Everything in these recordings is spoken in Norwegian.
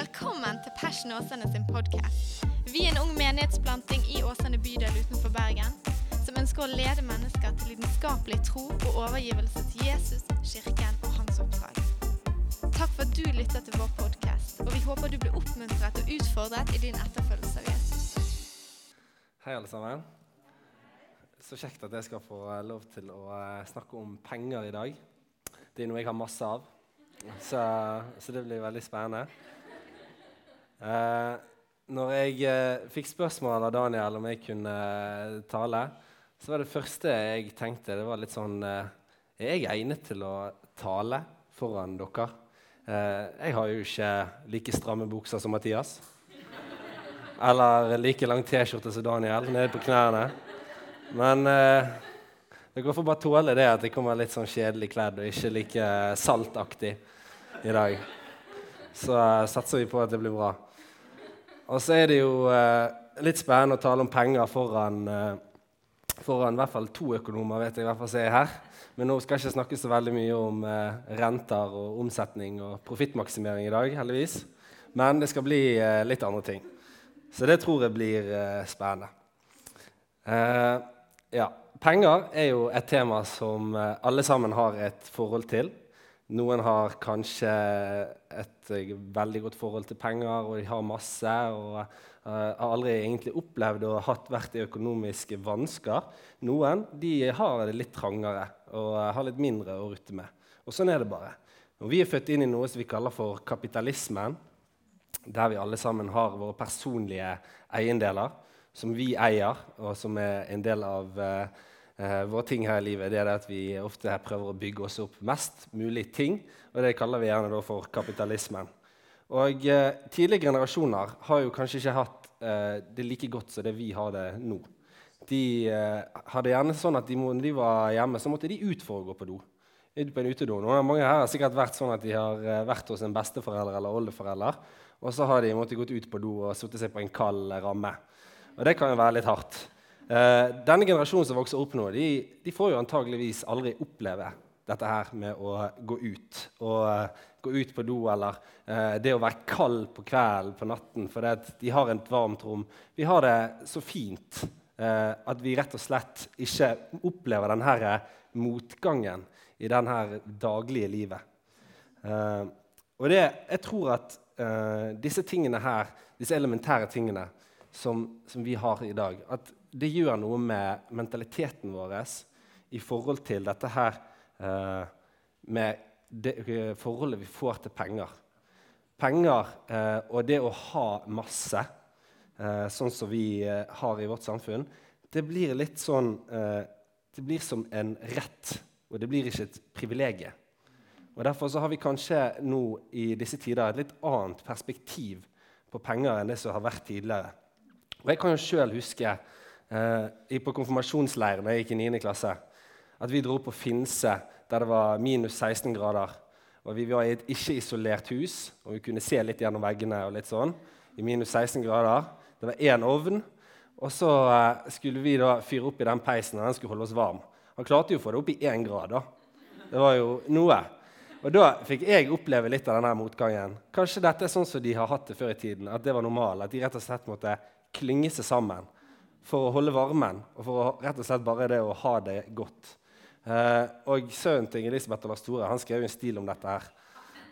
Velkommen til Passion Åsane sin podkast. Vi er en ung menighetsplanting i Åsane bydel utenfor Bergen som ønsker å lede mennesker til lidenskapelig tro og overgivelse til Jesus, kirken og hans oppdrag. Takk for at du lytter til vår podkast, og vi håper du blir oppmuntret og utfordret i din etterfølgelse av Jesus. Hei, alle sammen. Så kjekt at jeg skal få eh, lov til å eh, snakke om penger i dag. Det er noe jeg har masse av, så, så det blir veldig spennende. Eh, når jeg eh, fikk spørsmål av Daniel om jeg kunne eh, tale, så var det første jeg tenkte, det var litt sånn eh, Er jeg egnet til å tale foran dere? Eh, jeg har jo ikke like stramme bukser som Mathias. Eller like lang T-skjorte som Daniel, nede på knærne. Men eh, dere får bare tåle det at jeg kommer litt sånn kjedelig kledd og ikke like saltaktig i dag. Så satser vi på at det blir bra. Og så er det jo eh, litt spennende å tale om penger foran, eh, foran i hvert fall to økonomer, vet jeg i hvert fall som er her. Men nå skal jeg ikke snakke så veldig mye om eh, renter og omsetning og profittmaksimering i dag, heldigvis. Men det skal bli eh, litt andre ting. Så det tror jeg blir eh, spennende. Eh, ja, Penger er jo et tema som alle sammen har et forhold til. Noen har kanskje et eh, veldig godt forhold til penger, og de har masse. og uh, har aldri egentlig opplevd og hatt vært i økonomiske vansker. Noen de har det litt trangere og uh, har litt mindre å rutte med. Og sånn er det bare. Og vi er født inn i noe som vi kaller for kapitalismen, der vi alle sammen har våre personlige eiendeler som vi eier, og som er en del av uh, uh, våre ting her i livet. Er at vi ofte prøver å bygge oss opp mest mulig ting, og det kaller vi gjerne for kapitalismen. Og eh, Tidligere generasjoner har jo kanskje ikke hatt det like godt som det vi har det nå. De hadde gjerne sånn at de, når de var hjemme, så måtte de ut for å gå på do. Ut på en utedo. Noen, mange her har sikkert vært sånn at de har vært hos en besteforelder eller oldeforelder, og så har de måttet gått ut på do og satt seg på en kald ramme. Og det kan jo være litt hardt. Eh, denne generasjonen som vokser opp nå, de, de, får jo antageligvis aldri oppleve dette her med å gå ut. Og uh, gå ut på do eller uh, det å være kald på kvelden, på natten, fordi de har et varmt rom. Vi har det så fint uh, at vi rett og slett ikke opplever denne motgangen i denne daglige livet. og det, jeg tror at disse tingene her, disse elementære tingene, som, som, vi har i dag. At det gjør noe med mentaliteten vår i forhold til dette her eh, med det eh, forholdet vi får til penger. Penger eh, og det å ha masse, eh, sånn som vi eh, har i vårt samfunn, det blir litt sånn eh, Det blir som en rett, og det blir ikke et privilegium. Og Derfor har vi kanskje nå i disse tider et litt annet perspektiv på penger enn det som har vært tidligere. Og Jeg kan jo sjøl huske eh, på konfirmasjonsleiren da jeg gikk i 9. klasse, at vi dro på Finse der det var minus 16 grader. Og Vi var i et ikke-isolert hus, og vi kunne se litt gjennom veggene. og litt sånn, i minus 16 grader. Det var én ovn, og så eh, skulle vi da fyre opp i den peisen, og den skulle holde oss varm. Han klarte jo å få det opp i én grad. da. Det var jo noe. Og Da fikk jeg oppleve litt av denne motgangen. Kanskje dette er sånn som de har hatt det før i tiden. At det var normalt, at de rett og slett måtte klynge seg sammen for å holde varmen og for å, rett og slett bare det å ha det godt. Eh, og Sønnen til Elisabeth og Lars Tore han skrev en stil om dette. her.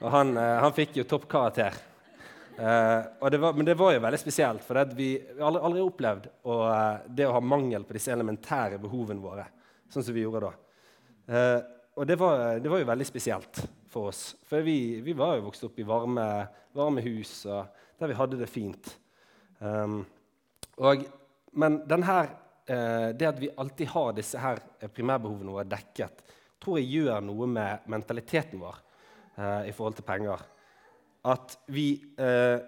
Og Han, eh, han fikk jo toppkarakter. Eh, det men det var jo veldig spesielt, for vi har aldri, aldri opplevd å, eh, det å ha mangel på disse elementære behovene våre, sånn som vi gjorde da. Eh, og det var, det var, jo veldig spesielt for oss. For vi, vi var jo vokst opp i varme, varme hus der vi hadde det fint. Um, og, men denne, eh, det at vi alltid har disse her eh, primærbehovene våre dekket, tror jeg gjør noe med mentaliteten vår eh, i forhold til penger. At vi eh,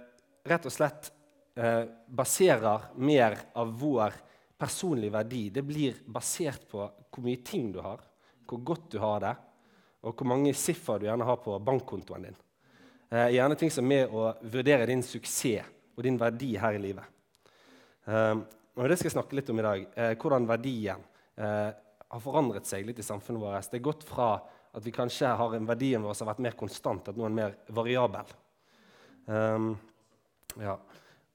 rett og slett eh, baserer mer av vår personlige verdi. Det blir basert på hvor mye ting du har, hvor godt du har det, og hvor mange siffer du gjerne har på bankkontoen din. Eh, gjerne ting som er med å vurdere din suksess og din verdi her i livet. Um, og Det skal jeg snakke litt om i dag. Eh, hvordan verdien eh, har forandret seg litt i samfunnet vårt. Det er gått fra at vi kanskje har en verdien vår som har vært mer konstant, at nå er mer variabel. Um, ja.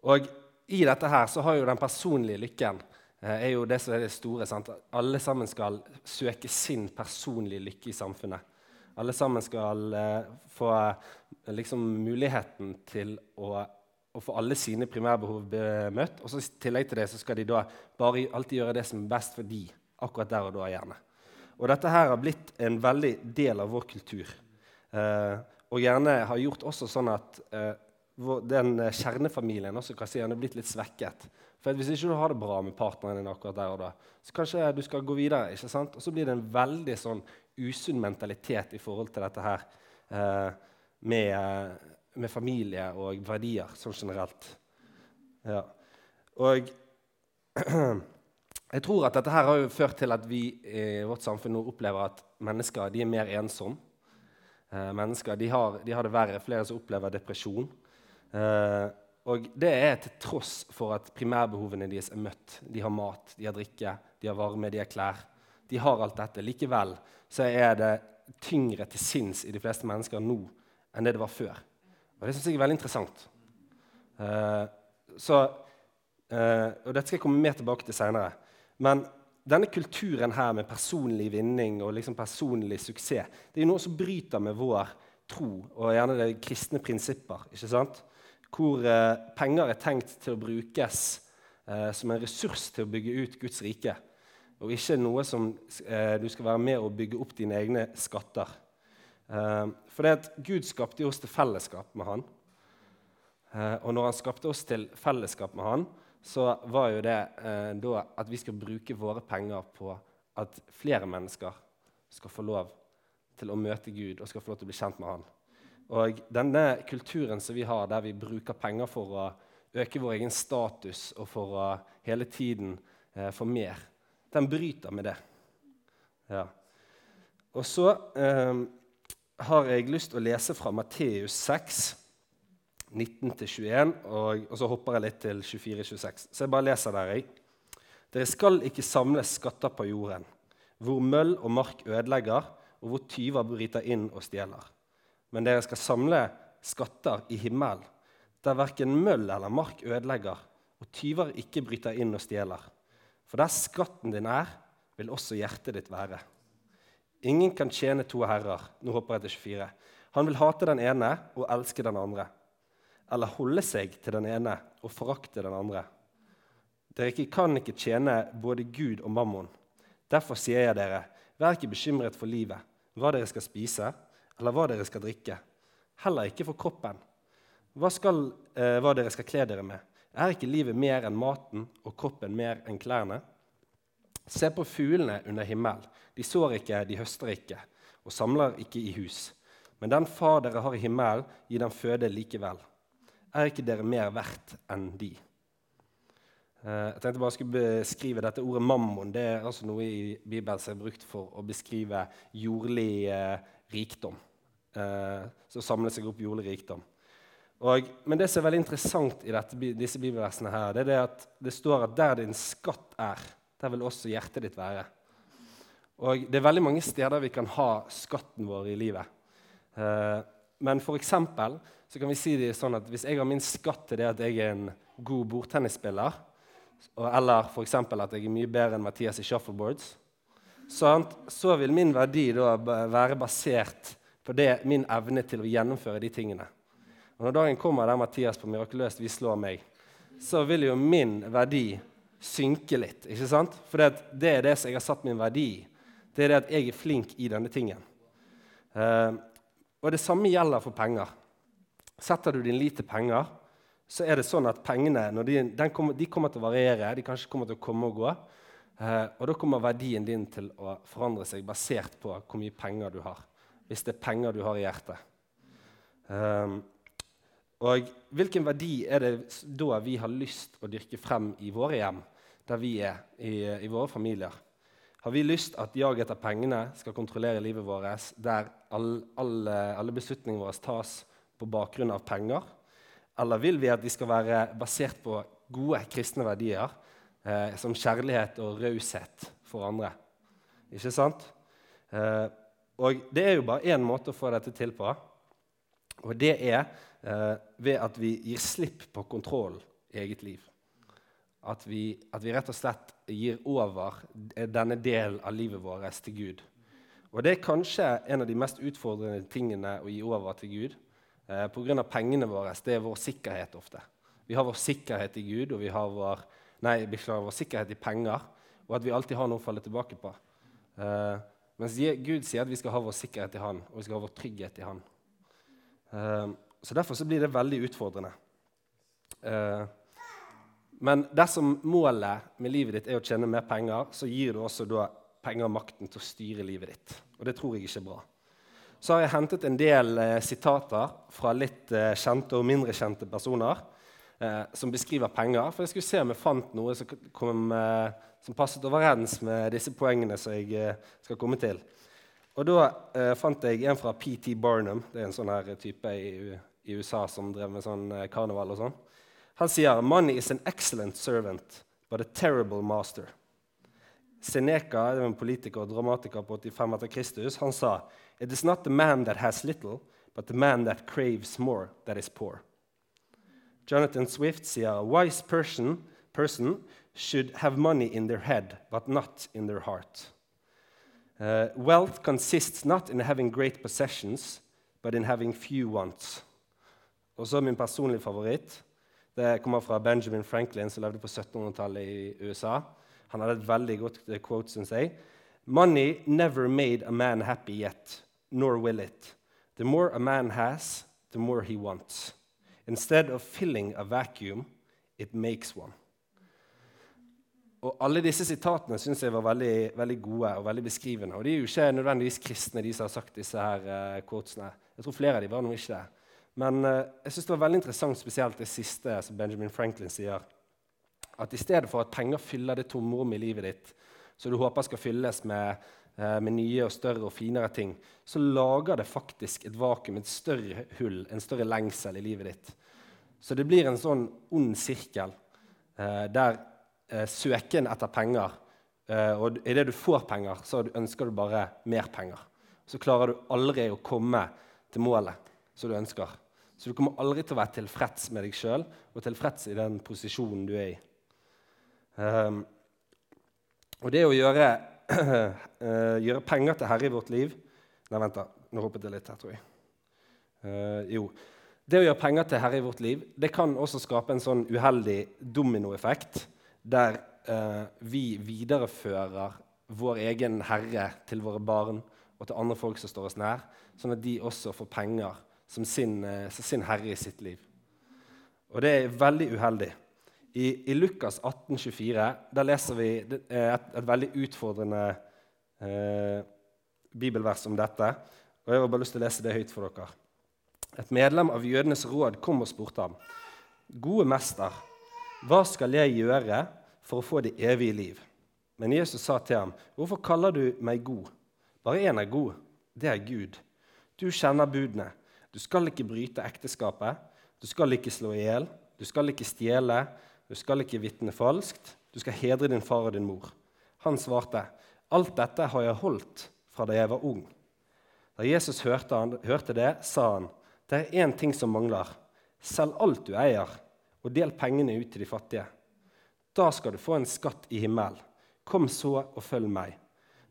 Og i dette her så har jo den personlige lykken eh, er jo det som er det store. Sant? Alle sammen skal søke sin personlige lykke i samfunnet. Alle sammen skal eh, få liksom, muligheten til å, å, få alle sine primærbehov møtt. Og så i tillegg til det så skal de da bare alltid gjøre det som er best for de, akkurat der og da gjerne. Og dette her har blitt en veldig del av vår kultur. Eh, og gjerne har gjort også sånn at eh, den kjernefamilien også kan si han er blitt litt svekket. For Hvis ikke du har det bra med partneren din akkurat der og da, så kanskje du skal gå videre. ikke sant? Og så blir det en veldig sånn usunn mentalitet i forhold til dette her eh, med, med, familie og verdier sånn generelt. Ja. Og Jeg tror at dette her har jo ført til at vi i vårt samfunn nå opplever at mennesker er mer ensomme. Eh, mennesker de har, de har, det verre. Flere som opplever depresjon. Eh, og det er til tross for at primærbehovene deres er møtt. De har mat, de har drikke, de har varme, de har klær. De har alt dette. Likevel så er det tyngre til sinns i de fleste mennesker nå enn det det var før. Og det syns jeg er veldig interessant. Eh, så, og dette skal jeg komme mer tilbake til seinere. Men denne kulturen her med personlig vinning og liksom personlig suksess det er noe som bryter med vår tro og gjerne det kristne prinsipper. ikke sant? Hvor eh, penger er tenkt til å brukes eh, som en ressurs til å bygge ut Guds rike. Og ikke noe som eh, du skal være med å bygge opp dine egne skatter. Eh, for det at Gud skapte oss til fellesskap med Han. Eh, og når Han skapte oss til fellesskap med Han, så var jo det eh, da at vi skal bruke våre penger på at flere mennesker skal få lov til å møte Gud og skal få lov til å bli kjent med Han. Og denne kulturen som vi har, der vi bruker penger for å øke vår egen status og for å hele tiden eh, få mer, den bryter med det. Ja. Og så eh, har jeg lyst til å lese fra Matteus 6. 19-21, og, og, så hopper jeg litt til 24-26. Så jeg bare leser der. jeg. Dere skal ikke samle skatter på jorden, hvor møll og mark ødelegger, og hvor tyver bryter inn og stjeler. Men dere skal samle skatter i himmelen, der verken møll eller mark ødelegger, og tyver ikke bryter inn og stjeler. For der skatten din er, vil også hjertet ditt være. Ingen kan tjene to herrer. Nå hopper jeg til 24. Han vil hate den ene og elske den andre eller holde seg til den ene og forakte den andre. Dere kan ikke tjene både Gud og mammon. Derfor sier jeg dere, vær ikke bekymret for livet, hva dere skal spise, eller hva dere skal drikke. Heller ikke for kroppen. Hva, skal, eh, hva dere skal kle dere med. Er ikke livet mer enn maten og kroppen mer enn klærne? Se på fuglene under himmelen. De sår ikke, de høster ikke, og samler ikke i hus. Men den far dere har i himmelen, gir dem føde likevel. Er ikke dere mer verdt enn de? Eh, jeg tenkte bare jeg skulle beskrive dette Ordet mammon det er altså noe i Bibelen som er brukt for å beskrive jordlig eh, rikdom. Eh, så samle seg opp jordlig rikdom. Og, men det som er veldig interessant i dette, disse bibelversene, her, det er det at det står at der din skatt er, der vil også hjertet ditt være. Og Det er veldig mange steder vi kan ha skatten vår i livet. Eh, men for eksempel, så kan vi si det sånn at hvis jeg har min skatt til det at jeg er en god bordtennisspiller, eller f.eks. at jeg er mye bedre enn Mathias i shuffleboards, så vil min verdi da være basert på det, min evne til å gjennomføre de tingene. Og Når dagen kommer der Mathias på mirakuløst vis slår meg, så vil jo min verdi synke litt. ikke sant? For det, er det som jeg har satt min verdi i. Det er det at jeg er flink i denne tingen. Eh, og det samme gjelder for penger. Setter du din lit til penger, så er det sånn at pengene de, kommer, de, kommer, til å variere, de kanskje kommer til å komme og gå. Eh, og da kommer verdien din til å forandre seg basert på hvor mye penger du har. Hvis det er penger du har i hjertet. Um, og hvilken verdi er det da vi har lyst å dyrke frem i våre hjem, der vi er, i, i våre familier? Har vi lyst at jaget etter pengene skal kontrollere livet vårt, der all, alle, alle beslutningene våre tas på bakgrunn av penger? Eller vil vi at de skal være basert på gode kristne verdier, eh, som kjærlighet og raushet for andre? Ikke sant? Eh, og det er jo bare én måte å få dette til på. Og det er eh, ved at vi gir slipp på kontroll i eget liv. At vi, at vi, rett og slett gir over denne delen av livet vårt til Gud. Og det er kanskje en av de mest utfordrende tingene å gi over til Gud. Eh, Pga. pengene våre. Det er vår sikkerhet ofte. Vi har vår sikkerhet i Gud, og vi har vår, nei, beklager, vår sikkerhet i penger. Og at vi alltid har noe å falle tilbake på. Eh, mens Gud sier at vi skal ha vår sikkerhet i Han, og vi skal ha vår trygghet i Han. Eh, så Derfor så blir det veldig utfordrende. Eh, men dersom målet med livet ditt er å tjene mer penger, så gir du også da penger makten til å styre livet ditt. Og det tror jeg ikke er bra. Så har jeg hentet en del eh, sitater fra litt eh, kjente og mindre kjente personer eh, som beskriver penger. For jeg skulle se om jeg fant noe som, kom, eh, som passet overens med disse poengene som jeg eh, skal komme til. Og da eh, fant jeg en fra PT Barnum. Det er en sånn her type i, i USA som drev med sånn karneval og sånn. Han sier «Money is an excellent servant, but a terrible master». Seneca, en politiker og dramatiker på 85 etter Kristus, han sa It is not the man that has little, but the man that craves more, that is poor. Jonathan Swift sier a wise person, person should have money in their head, but not in their heart. Uh, wealth consists not in having great possessions, but in having few wants. Og så min personlige favoritt. Det kommer fra Benjamin Franklin, som levde på 1700-tallet i USA. Han hadde et veldig godt eh, quote, syns jeg. Money never made a man happy yet, nor will it. The more a man has, the more he wants. Instead of filling a vacuum, it makes one. Og Alle disse sitatene synes jeg var veldig, veldig, gode og veldig beskrivende. Og De er jo ikke nødvendigvis kristne, de som har sagt disse her uh, quotesene. Jeg tror flere av de var noe ikke det. Men uh, jeg synes det var veldig interessant, spesielt det siste som Benjamin Franklin sier. At i stedet for at penger fyller det tomrommet i livet ditt, som du håper skal fylles med, eh, med, nye og større og finere ting, så lager det faktisk et vakuum, et større hull, en større lengsel i livet ditt. Så det blir en sånn ond sirkel eh, der eh, søken etter penger eh, Og idet du får penger, så ønsker du bare mer penger. Så klarer du aldri å komme til målet som du ønsker. Så du kommer aldri til å være tilfreds med deg sjøl og tilfreds i den posisjonen du er i. Um, og det å gjøre, uh, gjøre, penger til herre i vårt liv Nei, vent, da. Nå hoppet jeg litt her, tror jeg. Uh, jo. Det å gjøre penger til herre i vårt liv det kan også skape en sånn uheldig dominoeffekt der uh, vi viderefører vår egen herre til våre barn og til andre folk som står oss nær, sånn at de også får penger som sin, som sin herre i sitt liv. Og det er veldig uheldig. I, i Lukas 18, 24, der leser vi et, et veldig utfordrende eh, bibelvers om dette. Og Jeg har bare lyst til å lese det høyt for dere. Et medlem av jødenes råd kom og spurte ham. Gode mester, hva skal jeg gjøre for å få det evige liv? Men Jesus sa til ham, hvorfor kaller du meg god? Bare én er god. Det er Gud. Du kjenner budene. Du skal ikke bryte ekteskapet. Du skal ikke slå i hjel. Du skal ikke stjele. Du skal ikke vitne falskt. Du skal hedre din far og din mor. Han svarte, Alt dette har jeg holdt fra da jeg var ung. Da Jesus hørte, han, hørte det, sa han, Det er én ting som mangler. Selg alt du eier, og del pengene ut til de fattige. Da skal du få en skatt i himmelen. Kom så og følg meg.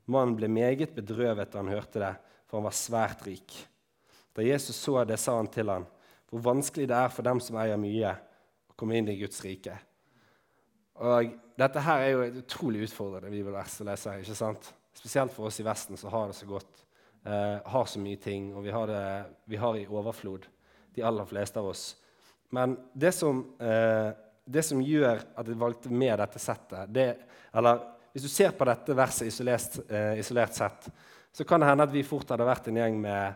Mannen ble meget bedrøvet da han hørte det, for han var svært rik. Da Jesus så det, sa han til ham, hvor vanskelig det er for dem som eier mye, å komme inn i Guds rike. Og Dette her er jo et utrolig utfordrende bibelvers å lese. ikke sant? Spesielt for oss i Vesten som har det så godt, eh, har så mye ting, og vi har det vi har i overflod, de aller fleste av oss. Men det som, eh, det som gjør at jeg valgte med dette settet det, eller Hvis du ser på dette verset isolert, eh, isolert sett, så kan det hende at vi fort hadde vært en gjeng med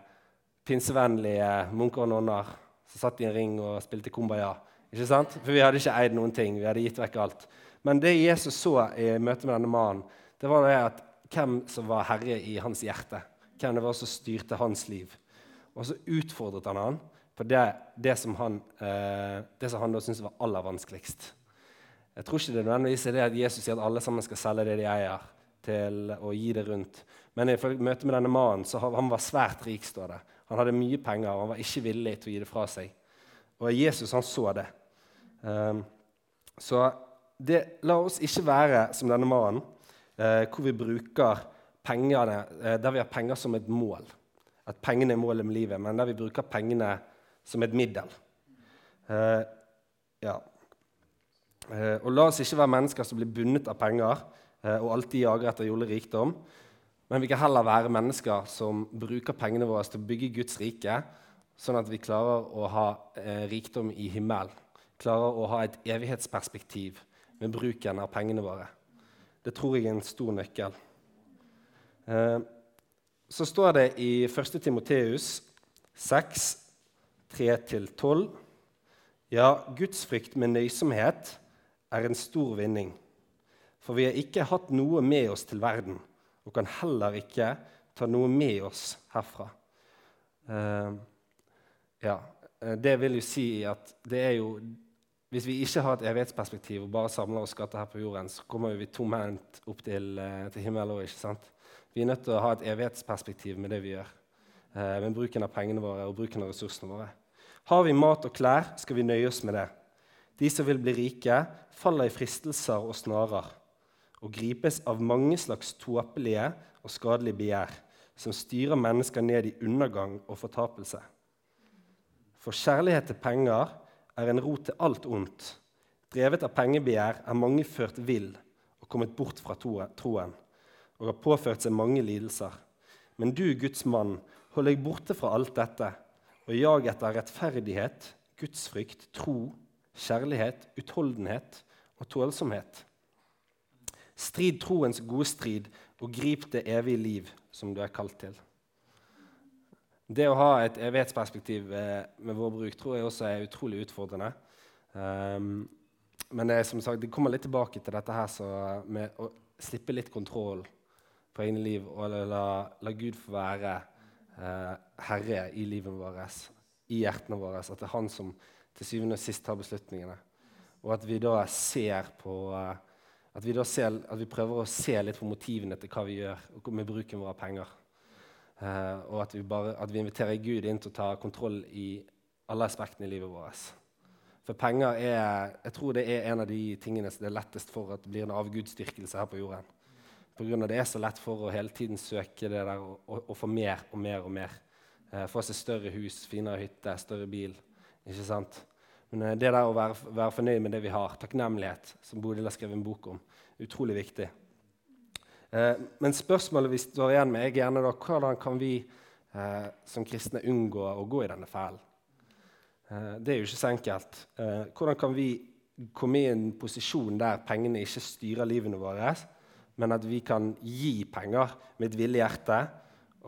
pinsevennlige munker og nonner som satt i en ring og spilte kumbaya. Ikke sant? For vi hadde ikke eid noen ting. Vi hadde gitt vekk alt. Men det Jesus så i møte med denne mannen, det var det at hvem som var herre i hans hjerte. Hvem det var som styrte hans liv. Og så utfordret han han på det, det som han, eh, det som han da syntes var aller vanskeligst. Jeg tror ikke det nødvendigvis er det at Jesus sier at alle sammen skal selge det de eier, til å gi det rundt. Men i møte med denne mannen så han var svært rik, står det. Han hadde mye penger, og han var ikke villig til å gi det fra seg. Og Jesus han så det. Um, så det, la oss ikke være som denne mannen, uh, hvor vi bruker pengene uh, der vi har penger som et mål. At pengene er målet med livet, men der vi bruker pengene som et middel. Uh, ja. og la oss ikke være mennesker som blir bundet av penger og alltid jager etter jole rikdom. Men vi kan heller være mennesker som bruker pengene våre til å bygge Guds rike, sånn at vi klarer å ha eh, rikdom i himmelen. Klarer å ha et evighetsperspektiv med bruken av pengene våre. Det tror jeg er en stor nøkkel. Eh, så står det i 1. Timoteus 6, 3-12.: Ja, gudsfrykt med nøysomhet er en stor vinning. For vi har ikke hatt noe med oss til verden, og kan heller ikke ta noe med oss herfra. Uh, ja, eh, Det vil jo si at det er jo Hvis vi ikke har et evighetsperspektiv og bare samler oss skatter her på jorden, så kommer vi tomhendt opp til, uh, til himmelen òg. Vi er nødt til å ha et evighetsperspektiv med det vi gjør. Uh, med bruken av pengene våre og bruken av ressursene våre. Har vi mat og klær, skal vi nøye oss med det. De som vil bli rike, faller i fristelser og snarer og gripes av mange slags tåpelige og skadelige begjær som styrer mennesker ned i undergang og fortapelse. For kjærlighet til penger er en rot til alt ondt. Drevet av pengebegjær er mange ført vill og kommet bort fra troen og har påført seg mange lidelser. Men du, Guds mann, hold deg borte fra alt dette og jag etter rettferdighet, gudsfrykt, tro, kjærlighet, utholdenhet og tålsomhet. Strid troens gode strid og grip det evige liv som du er kalt til. Det å ha et evighetsperspektiv eh, med vår bruk tror jeg også er utrolig utfordrende. Um, men det, som sagt, det kommer litt tilbake til dette her med å slippe litt kontroll på egne liv og la, la Gud få være uh, herre i livet vårt, i hjertene våre. At det er han som til syvende og sist tar beslutningene. Og at vi da ser på uh, at vi, ser, at vi, prøver å se litt på motivene til hva vi gjør med bruken vår av penger. Uh, og at vi, bare, at vi, inviterer Gud inn til å ta kontroll i alle aspektene i livet vårt. For penger er jeg tror det er en av de tingene som det er lettest for at det blir en avgudsdyrkelse her på jorden. På grunn av Det er så lett for å hele tiden søke det der og, og, og få mer og mer og mer. Uh, få seg større hus, finere hytte, større bil. Ikke sant? Men uh, det der å være, være, fornøyd med det vi har, takknemlighet, som Bodil har skrevet en bok om, utrolig viktig. Eh, men spørsmålet vi står igjen med, er gjerne da, hvordan kan vi eh, som kristne unngå å gå i denne fellen? Eh, det er jo ikke så enkelt. Eh, hvordan kan vi komme i en posisjon der pengene ikke styrer livene våre, men at vi kan gi penger med et villig hjerte,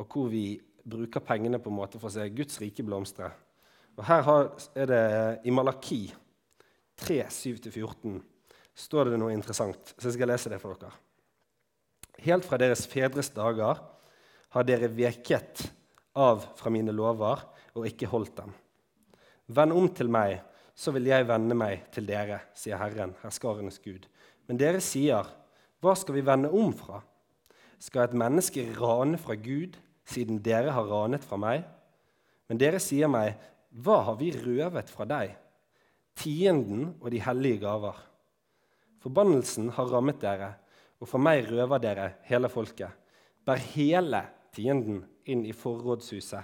og hvor vi bruker pengene på en måte for å se Guds rike blomstre? Og Her er det i Malaki 3, 7-14 står det noe interessant. Så jeg skal lese det for dere. Helt fra deres fedres dager har dere veket av fra mine lover og ikke holdt dem. Vend om til meg, så vil jeg vende meg til dere, sier Herren, herskarenes Gud. Men dere sier, hva skal vi vende om fra? Skal et menneske rane fra Gud, siden dere har ranet fra meg? Men dere sier meg, hva har vi røvet fra deg? Tienden og de hellige gaver. Forbannelsen har rammet dere, og fra meg røver dere hele folket. Bær hele tienden inn i forrådshuset,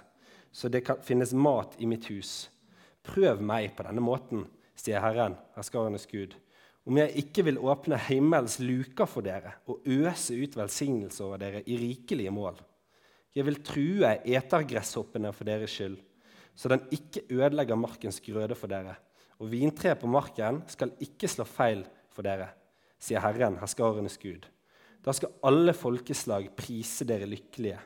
så det kan finnes mat i mitt hus. Prøv meg på denne måten, sier Herren, herskarenes Gud, om jeg ikke vil åpne himmels luker for dere og øse ut velsignelse over dere i rikelige mål. Jeg vil true etergresshoppene for deres skyld, så den ikke ødelegger markens grøde for dere. Og vintreet på marken skal ikke slå feil for dere, sier Herren, herskarenes Gud. Da skal alle folkeslag prise dere lykkelige.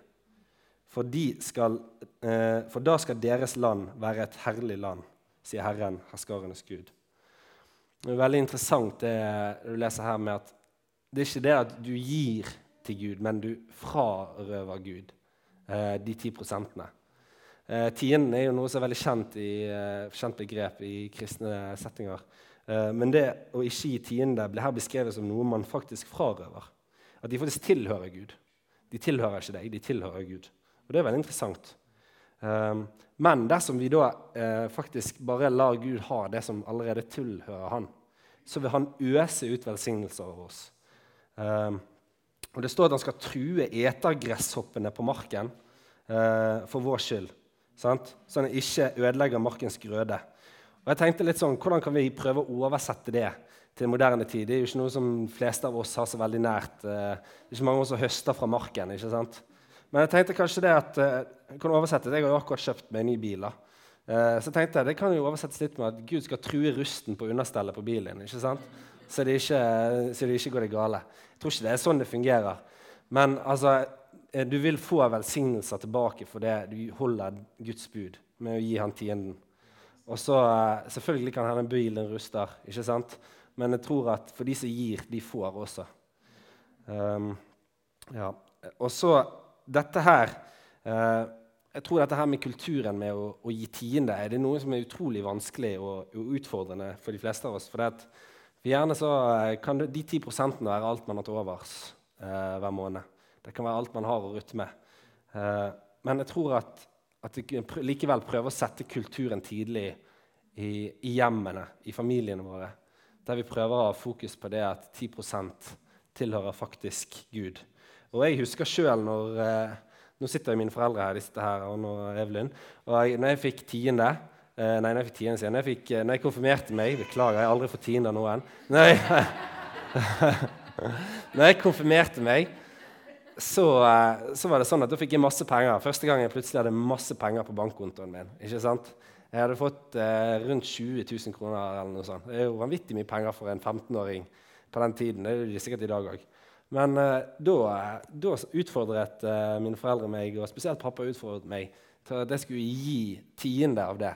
For, skal, eh, for, da skal deres land være et herlig land, sier Herren, herskarenes Gud. Det er veldig interessant det du leser her med at det er ikke det at du gir til Gud, men du frarøver Gud eh, de ti prosentene. Eh, tienden er jo noe som er veldig kjent, i, eh, kjent begrep i kristne settinger. Eh, men det å ikke gi tiende blir her beskrevet som noe man faktisk frarøver. At de faktisk tilhører Gud. De tilhører ikke deg, de tilhører Gud. Og Det er veldig interessant. Um, men dersom vi da eh, faktisk bare lar Gud ha det som allerede tilhører Han, så vil Han øse ut velsignelser over oss. Um, og Det står at han skal true etergresshoppene på marken eh, for vår skyld. Sant? Så den ikke ødelegger markens grøde. Og jeg tenkte litt sånn, Hvordan kan vi prøve å oversette det til moderne tid? Det er jo ikke noe som fleste av oss har så veldig nært. Eh, det er ikke mange som høster fra marken. ikke sant? Men jeg tenkte kanskje det at eh, jeg kan oversette, det. Jeg har jo akkurat kjøpt meg en ny bil. da. Eh, så tenkte jeg, Det kan jo oversettes litt med at Gud skal true rusten på understellet på bilen. ikke sant? Så det ikke, så det ikke går det gale. Jeg tror ikke det er sånn det fungerer. Men altså, du vil få velsignelser tilbake for det du holder Guds bud med å gi han tienden. Og så Selvfølgelig kan hende bilen ruster, ikke sant? men jeg tror at for de som gir, de får også. Um, ja. Og så dette her uh, Jeg tror dette her med kulturen med å, å gi tiende er det noe som er utrolig vanskelig og, og utfordrende for de fleste av oss. For det gjerne så eh, kan de ti prosentene være alt man har til overs uh, hver måned. Det kan være alt man har å rutte med. Eh, men jeg tror at, at vi likevel prøver å sette kulturen tidlig i, i hjemmene, i familiene våre. Der vi prøver å ha fokus på det at 10% tilhører faktisk Gud. Og jeg husker sjøl når eh, Nå sitter jo mine foreldre her, de sitter her, og nå Evelyn. Og jeg, når jeg fikk tiende eh, Nei, når jeg fikk tiende siden, når jeg, fikk, når jeg konfirmerte meg Beklager, jeg har aldri fått tiende av noen. Jeg, når jeg konfirmerte meg, så, eh, så, var det sånn at da fikk jeg masse penger. Første gang jeg plutselig hadde masse penger på bankkontoen min. ikke sant? Jeg hadde fått eh, rundt 20 000 kroner. eller noe sånt. Det er jo vanvittig mye penger for en 15-åring på den tiden. Det er det sikkert i dag òg. Men eh, da, da, utfordret eh, mine foreldre meg, og spesielt pappa utfordret meg til at jeg skulle gi tiende av det.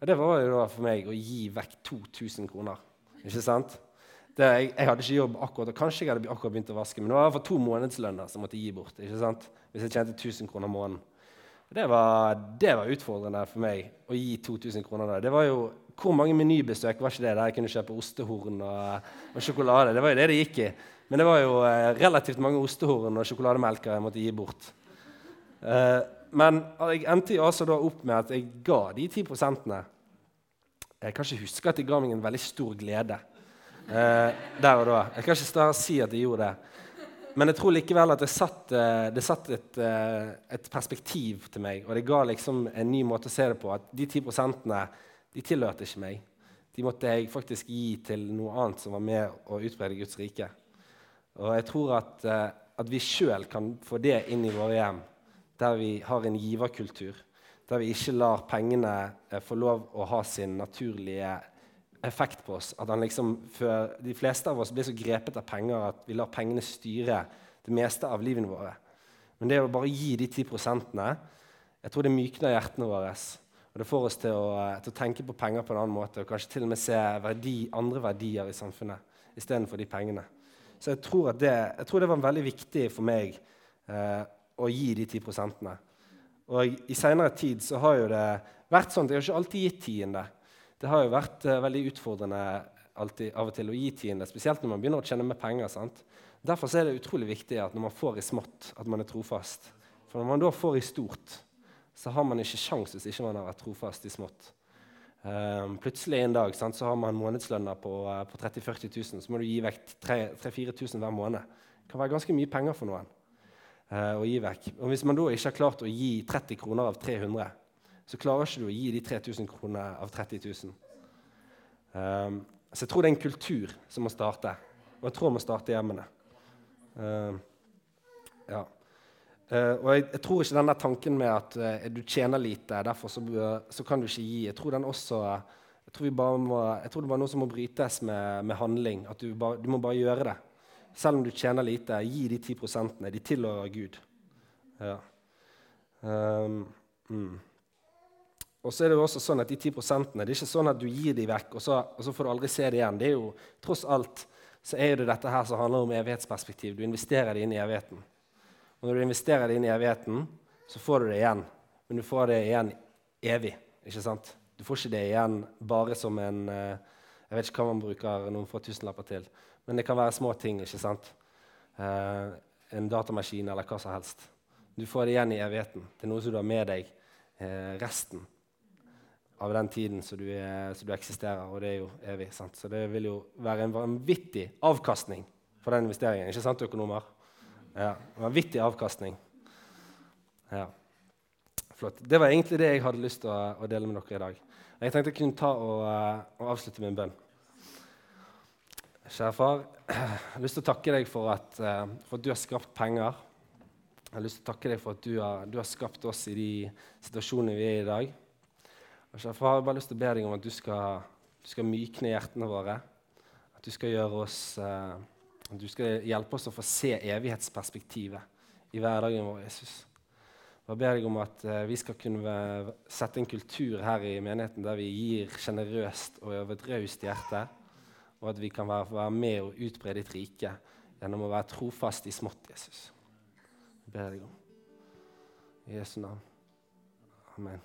Og det var jo da for meg å gi vekk 2000 kroner. Ikke sant? Det, jeg, jeg, hadde ikke jobb akkurat, og kanskje jeg hadde akkurat begynt å vaske, men det var fall to månedslønner som måtte gi bort. ikke sant? Hvis jeg tjente 1000 kroner måneden. Det var, det var, utfordrende for meg å gi 2000 kroner. Der. Det var jo, Hvor mange menybesøk var ikke det der jeg kunne kjøpe ostehorn og, og sjokolade? Det var jo det det gikk i. Men det var jo eh, relativt mange ostehorn og sjokolademelker jeg måtte gi bort. Eh, men jeg endte altså da opp med at jeg ga de ti prosentene. Jeg kan ikke huske at de ga meg en veldig stor glede der og da. Jeg kan ikke si at jeg gjorde det. Men jeg tror likevel at det satt, eh, det satt et, eh, et, perspektiv til meg. Og det ga liksom en ny måte å se det på. At de ti prosentene de tilhørte ikke meg. De måtte jeg faktisk gi til noe annet som var med å utbrede Guds rike. Og jeg tror at, eh, at vi sjøl kan få det inn i våre hjem, der vi har en giverkultur. Der vi ikke lar pengene eh, få lov å ha sin naturlige effekt på oss. At liksom, De fleste av oss blir så grepet av penger at vi lar pengene styre det meste av livene våre. Men det å bare gi de ti prosentene jeg tror det mykner hjertene våre. Og det får oss til å, til å, tenke på penger på en annen måte og kanskje til og med se verdi, andre verdier i samfunnet istedenfor de pengene. Så jeg tror, det, jeg tror, det, var veldig viktig for meg eh, å gi de ti prosentene. Og i seinere tid så har jo det vært sånn at jeg har ikke alltid gitt tiende. Det har jo vært uh, veldig utfordrende alltid, av og til å gi tiende, spesielt når man begynner å tjene med penger. sant? Derfor er det utrolig viktig at når man får i smått, at man er trofast. For når man da får i stort, så har man ikke sjans hvis ikke man har vært trofast i smått. Um, plutselig en dag sant, så har man månedslønner på, uh, på 30 000-40 000. Så må du gi vekk 3000-4000 hver måned. Det kan være ganske mye penger for noen. Uh, å gi vekk. Og Hvis man da ikke har klart å gi 30 kroner av 300, så klarer ikke du å gi de 3000 kroner av 30 000. Um, så jeg tror det er en kultur som må starte. Og jeg tror må starte hjemmene. Um, ja. Uh, og jeg, jeg, tror ikke den der tanken med at uh, du tjener lite, derfor så, så, kan du ikke gi. Jeg tror, den også, jeg tror, må, jeg tror det er noe som må brytes med, med handling. At du, bare, du, må bare gjøre det. Selv om du tjener lite, gi de ti prosentene. De tilhører Gud. Ja. Um, mm. Og så er det jo også sånn at de ti prosentene, det er ikke sånn at du gir de vekk, og så, og så får du aldri se det igjen. Det er jo, Tross alt så er det dette her som handler om evighetsperspektiv. Du investerer det inn i evigheten. Og når du investerer det inn i evigheten, så får du det igjen. Men du får det igjen evig. ikke sant? Du får ikke det igjen bare som en eh, Jeg vet ikke hva man bruker noen få tusenlapper til. Men det kan være små ting. ikke sant? Uh, en datamaskin eller hva som helst. Du får det igjen i evigheten. Det er noe som du har med deg eh, resten av den tiden som du, er, som du, eksisterer, og det er jo evig. Sant? Så det vil jo være en vanvittig avkastning for den investeringen. Ikke sant, økonomer? Ja, Vanvittig avkastning. Ja. Flott. Det var egentlig det jeg hadde lyst til å, å dele med dere i dag. Jeg tenkte jeg kunne ta og, uh, og avslutte med en bønn. Kjære far, jeg har lyst til å takke deg for at, uh, for at, du har skapt penger. Jeg har lyst til å takke deg for at du har, du har skapt oss i de situasjonene vi er i i dag. Far, jeg har bare lyst til å be deg om at du skal, du skal mykne hjertene våre. At du skal oss uh, Du skal hjelpe oss å få se evighetsperspektivet i hverdagen vår, Jesus. Jeg ber deg om at uh, vi skal kunne sette en kultur her i menigheten der vi gir sjenerøst og av et raust hjerte, og at vi kan være, være med og utbre ditt rike gjennom å være trofast i smått, Jesus. Jeg ber deg om. I Jesu navn. Amen.